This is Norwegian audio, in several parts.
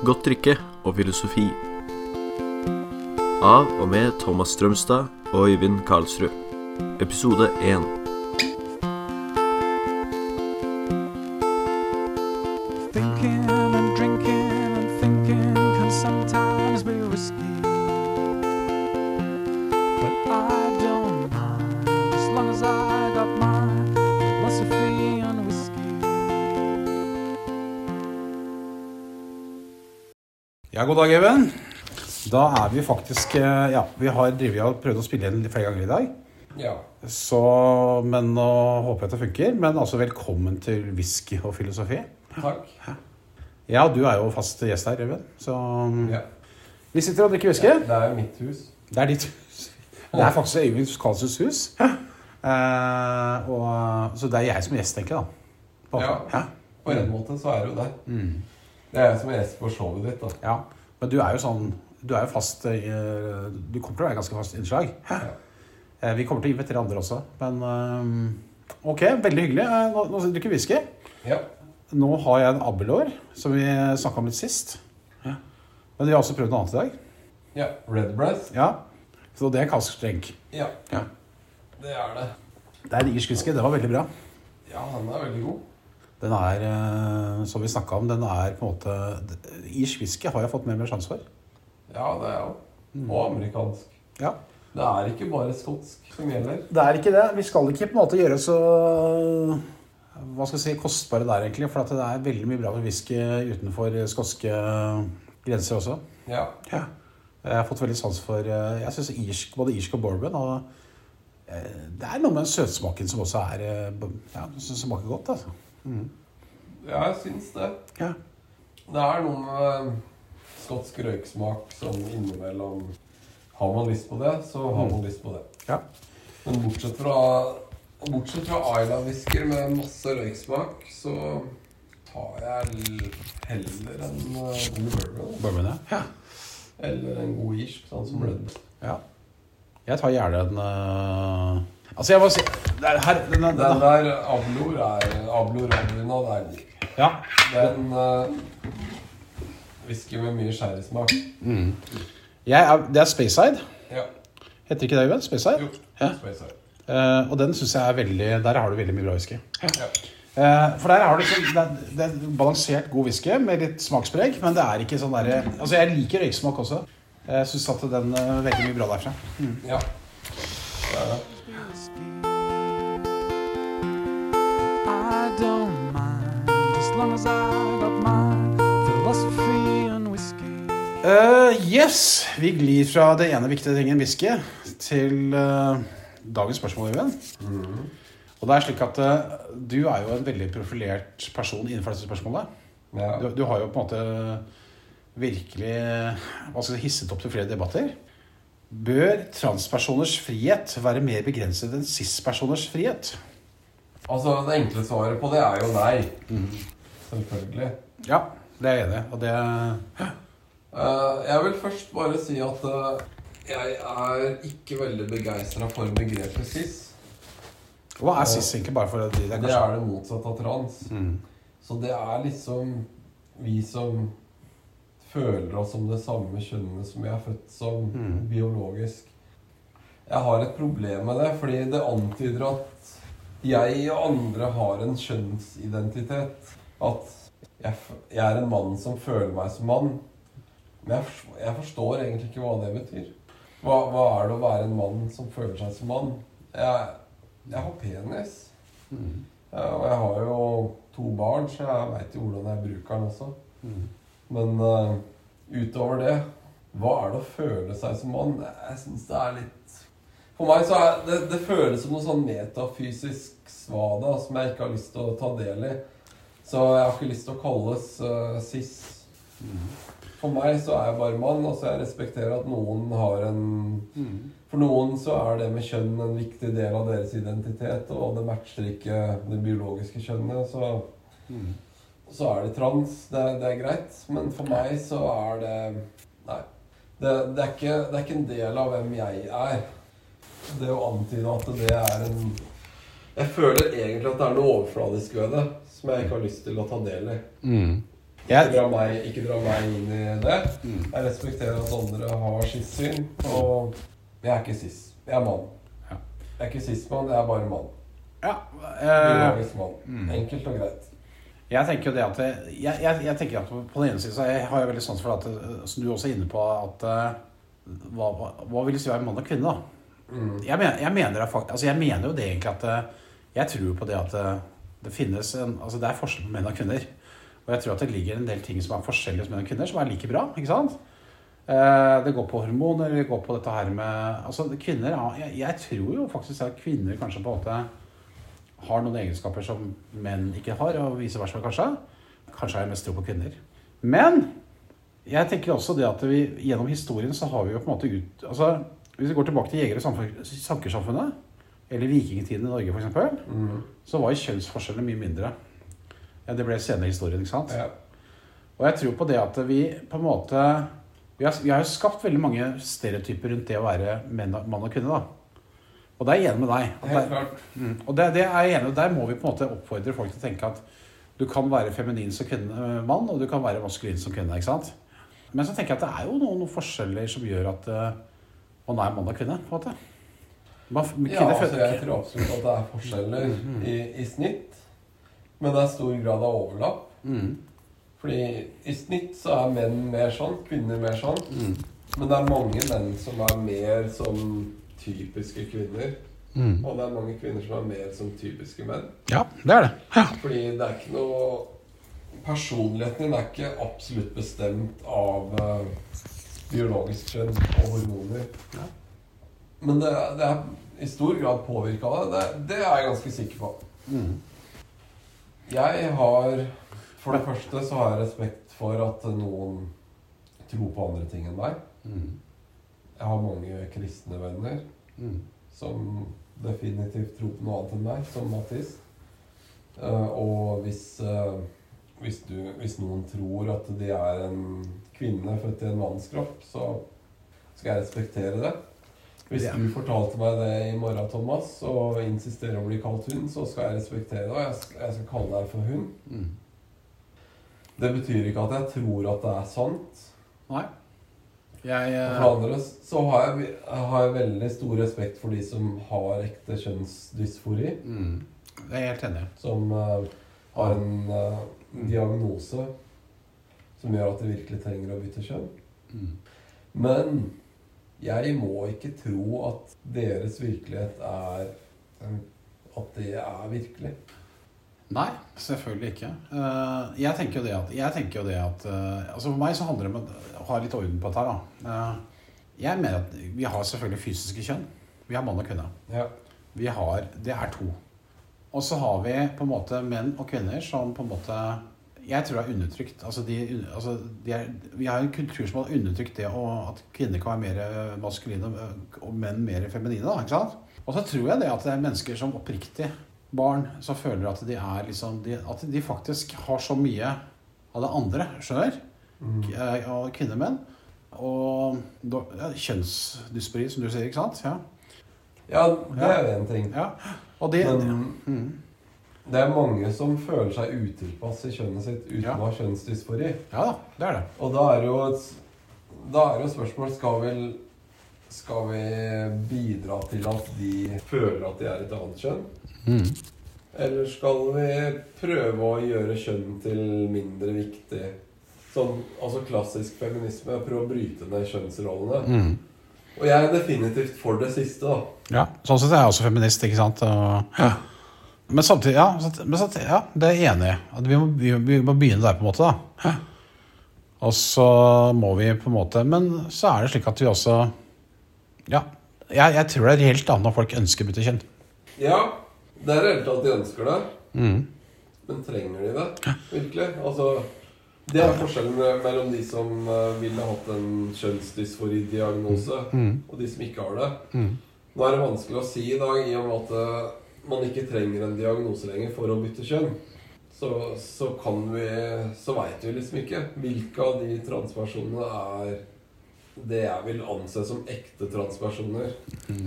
Godt drikke og filosofi. Av og med Thomas Strømstad og Øyvind Karlsrud. Episode 1. Ja, god dag, Even. Da er vi faktisk eh, Ja, vi har drevet og prøvd å spille inn flere ganger i dag. Ja. Så, men nå håper jeg at det funker. Men altså, velkommen til whisky og filosofi. Takk. Ja, du er jo fast gjest her, Even. Så Ja. vi sitter og drikker whisky. Det er jo mitt hus. Det er ditt hus. Det er faktisk Øyvind Karlsens hus. Eh, og, så det er jeg som gjest, egentlig, da. På- Ja. ja. På en måte så er det jo det. Mm. Det er jeg som er gjest på showet ditt, da. ja. Men du er jo sånn Du er jo fast i, Du kommer til å være ganske fast innslag. Ja. Eh, Vi kommer til å invitere andre også, men eh, Ok, veldig hyggelig. Eh, Nå, nå drikker vi whisky. Ja. Nå har jeg en Abelår, som vi snakka om litt sist. Men vi har også prøvd noe annet i dag. ja. Red Breath. Ja, Så det er kalsk drink. Ja. Ja. Det er det. Det er irsk whisky. Det var veldig bra. Ja, den er veldig god. Den er, eh, som vi snakka om, den er på en måte I whisky har jeg fått mer og mer sjanse for. Ja, det er jo. Og amerikansk. Ja. Det er ikke bare skotsk som gjelder. Det er ikke det. Vi skal ikke på en måte gjøre så hva skal jeg si, kostbare der, egentlig. For det er veldig mye bra med whisky utenfor skotske grenser også. Ja. Ja. Jeg har fått veldig sans for eh, Jeg synes irsk, både irsk og bourbon. Og eh, det er noe med den søtsmaken som også er Ja, det smaker godt, altså. Ja, jeg syns det. Ja. Det er noe med skotsk røyksmak som innimellom Har man lyst på det, så har man lyst på det. Ja. Men bortsett fra Bortsett fra Ayla-whisker med masse røyksmak, så tar jeg heller en uh, god bourbon. Bourbon, ja. ja. Eller en god irsk, sånn som Red Bull. ja. Jeg tar gjerne en eh, Altså, jeg må si er her, den, den, Den der Ablor er Ablor Ablina, det er god. Ja. Det er en uh, whisky med mye sherrysmak. Er, det er Speyside. Ja. Heter ikke det, Øyvind? Speyside? Jo. Ja. Eh, og den syns jeg er veldig Der har du veldig mye bra whisky. Ja. Uh, for der har du liksom, det, er, det er balansert god whisky med litt smakspreg, men det er ikke sånn derre Altså, jeg liker røyksmak også. Jeg syns at den uh, veldig mye bra derfra. ja. Det er det. I don't mind as long as I got my philosophy and whiskey. Eh, yes! Vi glir fra det ene viktige tingen whisky til uh, dagens spørsmål, Mm. Og det er slik at uh, du er jo en veldig profilert person innenfor dette spørsmålet. Ja. Du, du har jo på en måte virkelig hva skal jeg si, hisset opp til flere debatter. Bør transpersoners frihet være mer begrenset enn cis-personers frihet? Altså, det enkle svaret på det er jo nei. Selvfølgelig. Ja, det er jeg enig i. Og det Eh, jeg vil først bare si at uh, jeg er ikke veldig begeistra for begrepet cis. Hva er cis egentlig, bare for at de det er kanskje... Det er det motsatte av trans. Mm. Så det er liksom vi som føler oss som det samme kjønnet som vi er født som Mm. biologisk. Jeg har et problem med det, fordi det antyder at jeg og andre har en kjønnsidentitet. At jeg, jeg er en mann som føler meg som mann. Men jeg, forstår, jeg forstår egentlig ikke hva det betyr. Hva, hva er det å være en mann som føler seg som mann? Jeg, jeg har penis. Mm. Ja, og jeg har jo to barn, så jeg veit jo hvordan jeg bruker den også. Mm. Men uh, utover det Hva er det å føle seg som mann? Jeg syns det er litt For meg så er det, det føles som noe sånn metafysisk svada som jeg ikke har lyst til å ta del i. Så jeg har ikke lyst til å kalles uh, cis. For meg så er jeg bare mann, og så jeg respekterer at noen har en. For noen så er det med kjønn en viktig del av deres identitet, og det matcher ikke det biologiske kjønnet, så, Mm. Så er det trans. Det, det er greit. Men for meg så er det Nei. Det, det, er ikke, det er ikke en del av hvem jeg er. Det å antyde at det er en Jeg føler egentlig at det er noe overfladisk ved det som jeg ikke har lyst til å ta del i. Mm. Ikke dra meg, ikke dra meg inn i det. Mm. Jeg respekterer at andre har sitt syn. Og jeg er ikke cis. Jeg er mann. Ja. Jeg er ikke cis-mann, jeg er bare mann. Ja, eh, mann. mm. Enkelt og greit. Jeg tenker jo det at jeg, jeg, jeg tenker at På den ene siden så jeg har jeg veldig sans for at Som du også er inne på at eh, Hva, hva, vil det si å være mann og kvinne, da? Mm. Jeg mener, jeg, mener, det altså jeg mener jo det egentlig at eh, Jeg tror på det at eh, det finnes en Altså det er forskjell på menn og kvinner. Og jeg tror at det ligger en del ting som er forskjellige hos menn og kvinner, som er like bra. ikke sant? Det går på hormoner, det går på dette her med Altså kvinner jeg, jeg tror jo faktisk at kvinner kanskje på en måte har noen egenskaper som menn ikke har, og vice versa kanskje. Kanskje har jeg mest tro på kvinner. Men jeg tenker også det at vi gjennom historien så har vi jo på en måte ut Altså hvis vi går tilbake til jeger- og samfunn- sankersamfunnet, eller vikingtiden i Norge f.eks., Mm. så var jo kjønnsforskjellene mye mindre. Ja, det ble senere i historien, ikke sant? Ja. Og jeg tror på det at vi på en måte Vi har, vi har jo skapt veldig mange stereotyper rundt det å være menn mann og kvinne, da. Og det er jeg enig med deg. At det, mm, og det, det er jeg enig med. Der må vi på en måte oppfordre folk til å tenke at du kan være feminin som kvinne, mann, og du kan være maskulin som kvinne. ikke sant? Men så tenker jeg at det er jo noen, noen forskjeller som gjør at uh, man er mann og kvinne. på en måte. Man, Ja, altså jeg tror absolutt at det er forskjeller Mm. i, i snitt. Men det er stor grad av overlapp. Mm, Fordi i snitt så er menn mer sånn, kvinner mer sånn. mm, Men det er mange menn som er mer som typiske kvinner. mm. Og det er mange kvinner som er mer som typiske menn. Ja, det er det. Ja. Fordi det er ikke noe Personligheten din er ikke absolutt bestemt av uh, biologisk kjønn og hormoner. Ja. Men det, det er i stor grad påvirka av det. det. Det er jeg ganske sikker på. Mm. Jeg har For det første så har jeg respekt for at noen tror på andre ting enn meg. Mm. Jeg har mange kristne venner Mm. som definitivt tror på noe annet enn meg, som Mattis. Uh, og hvis, uh, hvis, du, hvis noen tror at de er en kvinne født i en manns kropp, så skal jeg respektere det. Hvis Ja. du fortalte meg det i morgen, Thomas, og insisterer å bli kalt hun, så skal jeg respektere det, og jeg skal, jeg skal kalle deg for hun. Mm. Det betyr ikke at jeg tror at det er sant. Nei. Jeg Og For det andre så har jeg, har jeg veldig stor respekt for de som har ekte kjønnsdysfori. mm. Det er helt enig. Som uh, har en uh, diagnose som gjør at de virkelig trenger å bytte kjønn. Mm. Men jeg må ikke tro at deres virkelighet er At det er virkelig. Nei, selvfølgelig ikke. Eh, jeg tenker jo det at, jeg jo det at eh, altså For meg så handler det om å ha litt orden på dette her. da. Eh, jeg mener at vi har selvfølgelig fysiske kjønn. Vi har mann og kvinne. Ja. Vi har, Det er to. Og så har vi på en måte menn og kvinner som på en måte jeg tror det er undertrykt. Altså de, altså de er, vi har en kultur som har undertrykt det og at kvinner kan være mer maskuline og menn mer feminine. Da, ikke sant? Og så tror jeg det at det er mennesker som oppriktig barn som føler at de er liksom de, At de faktisk har så mye av det andre, skjønner? Mm. Eh, Og kvinner og menn. Og ja, kjønnsdyspori, som du sier, ikke sant? Ja. ja, det er jo en ting. ja. Og det, Men mm, det er mange som føler seg utilpass i kjønnet sitt uten å ha kjønnsdysfori. ja det er det. Og da er det jo et Da er jo spørsmålet Skal vi Skal vi bidra til at de føler at de er et annet kjønn? Mm. Eller skal vi prøve å gjøre kjønn til mindre viktig? Sånn, altså klassisk feminisme. Prøve å bryte ned kjønnsrollene. Mm. Og jeg er definitivt for det siste, da. Ja, sånn sett er jeg også feminist, ikke sant? Og, Men samtidig, ja, men samtidig, ja, det er jeg enig i. At vi må, vi, vi må begynne der, på en måte. da. Og så må vi på en måte Men så er det slik at vi også Ja, jeg, jeg tror det er helt annet når folk ønsker å bytte kjønn. Ja, det er reelt at de ønsker det. Mm. Men trenger de det virkelig? Altså, det er forskjellen mellom de som eh, ville hatt en kjønnsdysfori-diagnose, Mm. og de som ikke har det. Mm. Nå er det vanskelig å si i dag, i og med at eh, man ikke trenger en diagnose lenger for å bytte kjønn. Så, så kan vi Så veit vi liksom ikke hvilke av de transpersonene er det jeg vil anse som ekte transpersoner.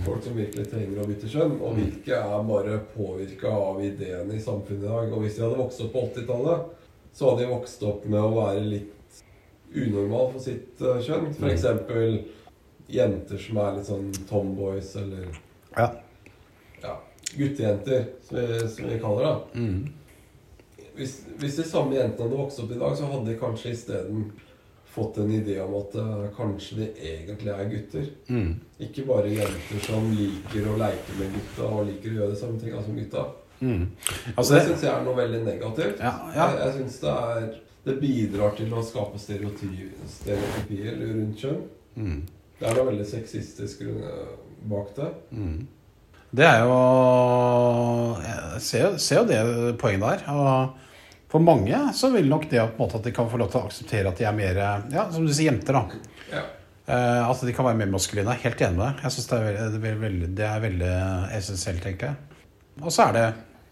Folk som virkelig trenger å bytte kjønn. Og hvilke er bare påvirka av ideene i samfunnet i dag. Og hvis de hadde vokst opp på 80-tallet, så hadde de vokst opp med å være litt unormal for sitt eh, kjønn. For eksempel jenter som er litt sånn tomboys, eller Ja. ja, guttejenter, som vi, som vi kaller det. Mm. Hvis, hvis de samme jentene hadde vokst opp i dag, så hadde de kanskje isteden fått en idé om at uh, kanskje de egentlig er gutter. Mm. Ikke bare jenter som liker å leke med gutta og liker å gjøre det samme tinga som gutta. Mm. Altså, det det, syns jeg er noe veldig negativt. ja, ja. Jeg, jeg synes det er Det bidrar til å skape stereotypier rundt kjønn. Mm. Det er noe veldig sexistisk eh, bak det. Mm. Det er jo Jeg ser, ser jo det poenget der. Og for mange så vil nok det måte at de kan få lov til å akseptere at de er mer Ja, som du sier, jenter, da. Ja. Uh, at de kan være mer maskuline. Helt enig med deg. Jeg synes det er veldig, det er veldig, essensielt, egentlig. Og så er det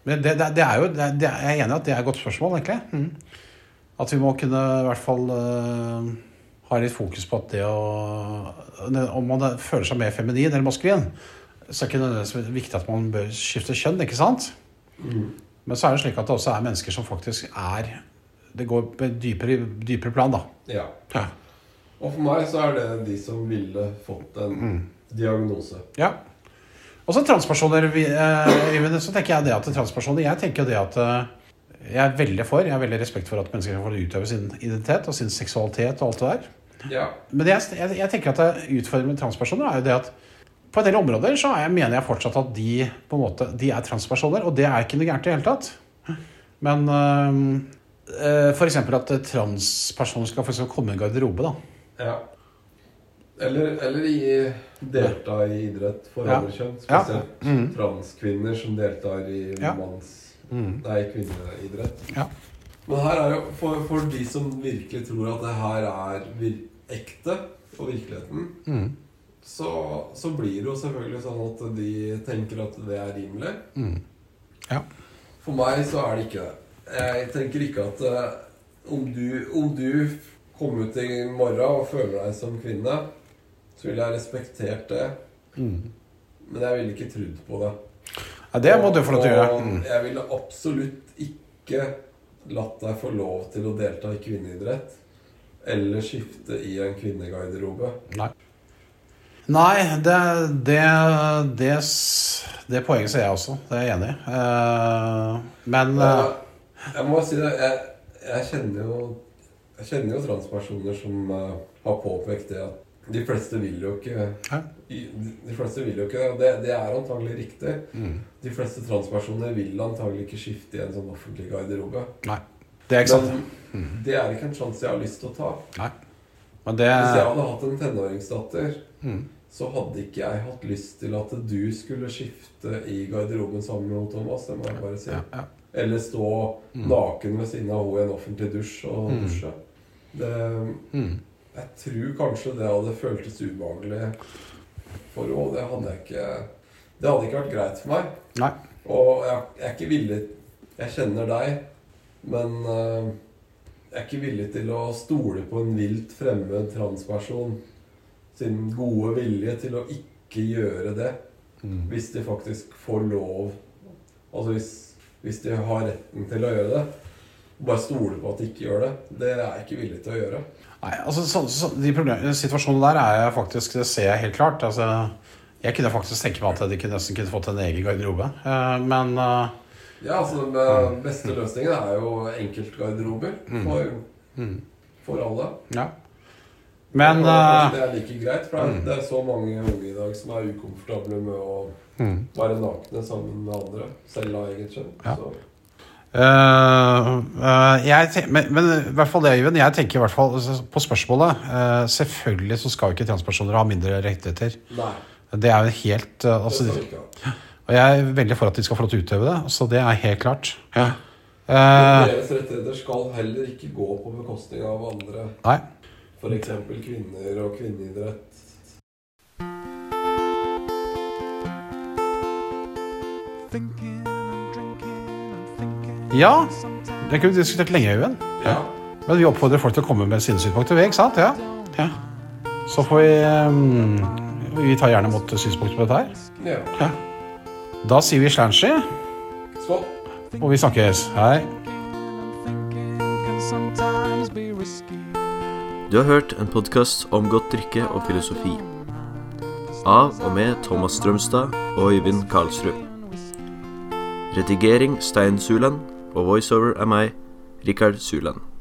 det, det, det er jo det, Jeg er enig i at det er et godt spørsmål, egentlig. Mm. At vi må kunne i hvert fall uh, ha litt fokus på at det å Om man føler seg mer feminin eller maskulin, så er det ikke nødvendigvis viktig at man bør skifte kjønn, ikke sant? Mm. Men så er det slik at det også er mennesker som faktisk er Det går på et dypere, dypere plan, da. ja. Ja. Og for meg så er det de som ville fått en Mm. diagnose. Ja. Og så transpersoner, vi- eh, så tenker jeg det at transpersoner Jeg tenker det at eh, jeg er veldig for, jeg har veldig respekt for at mennesker kan få utøve sin identitet og sin seksualitet og alt det der. Ja. Men det jeg, jeg, jeg tenker at utfordringen med transpersoner er jo det at på en del områder så er jeg, mener jeg fortsatt at de på en måte, de er transpersoner, og det er ikke noe gærent i det hele tatt. Men øh, øh, for eksempel at transpersoner skal for komme i en garderobe, da. ja. Eller, eller i, delta i idrett for Ja. andre kjønn. Ja. Spesielt Mm. transkvinner som deltar i Ja. manns... Mm. Nei, kvinneidrett. Ja. Men her er jo for, for de som virkelig tror at det her er ekte og virkeligheten, Mm. Så, så blir det jo selvfølgelig sånn at de tenker at det er rimelig. Mm. Ja. For meg så er det ikke det. Jeg tenker ikke at eh, om, du, om du kommer ut i morgen og føler deg som kvinne, så ville jeg respektert det. Mm. Men jeg ville ikke trodd på det. Ja, det må du få lov til å gjøre. Mm. jeg ville absolutt ikke latt deg få lov til å delta i kvinneidrett. Eller skifte i en kvinnegarderobe. Nei. Nei, det, det, det, det poenget ser jeg også. Det er jeg enig i. Uh, men uh, jeg må si det, jeg, jeg kjenner jo Jeg kjenner jo transpersoner som uh, har påpekt det at de fleste vil jo ikke Ja. De fleste vil jo ikke og det. Det er antagelig riktig. mm, De fleste transpersoner vil antagelig ikke skifte i en sånn offentlig garderobe. Nei. Det er ikke sant. Men det er ikke en sjanse jeg har lyst til å ta. Men det Hvis jeg hadde hatt en tenåringsdatter, mm, så hadde ikke jeg hatt lyst til at du skulle skifte i garderoben sammen med Thomas. Det må jeg bare si. ja, ja. Eller stå Mm. naken ved siden av henne i en offentlig dusj og Mm. dusje. Det, Mm. jeg tror kanskje det hadde føltes ubehagelig for henne. Det hadde ikke Det hadde ikke vært greit for meg. Nei. Og jeg, jeg er ikke villig Jeg kjenner deg, men eh, jeg er ikke villig til å stole på en vilt fremmed transperson sin gode vilje til å ikke gjøre det. Mm. Hvis de faktisk får lov Altså hvis, hvis de har retten til å gjøre det. Bare stole på at de ikke gjør det. Det er jeg ikke villig til å gjøre. Nei, altså så, så, De situasjonene der er jeg faktisk, det ser jeg helt klart. Altså, jeg kunne faktisk tenke meg at de kunne, nesten kunne fått en egen garderobe. Eh, men eh, Ja, altså Den beste løsningen er jo enkeltgarderober for, mm, for alle. ja. Men eh, det er like greit, for det er- mm. så mange unge i dag som er ukomfortable med å mm. være nakne sammen med andre, selv av eget kjønn. Ja. Så, uh, eh, jeg men, men i hvert fall det, Øyvind. Jeg tenker i hvert fall på spørsmålet. Uh, selvfølgelig så skal ikke transpersoner ha mindre rettigheter. nei. Det er jo helt altså, Det Og jeg er veldig for at de skal få lov til å utøve det. Så det er helt klart. Ja. Eh, Deres rettigheter skal heller ikke gå på bekostning av andre. nei. F.eks. kvinner og kvinneidrett. Ja, det kunne vi diskutert lenge, Øyvind. Ja. Men vi oppfordrer folk til å komme med sine synspunkter. Ikke sant? Ja. ja. Så får vi um, Vi tar gjerne imot synspunkter på dette her. ja. Ja. Da sier vi slansje. Skål. og vi snakkes. Hei. Du har hørt en podkast om godt drikke og filosofi. Av og med Thomas Strømstad og Øyvind Karlsrud. Redigering Stein Suland, og voiceover er meg, Rikard Suland.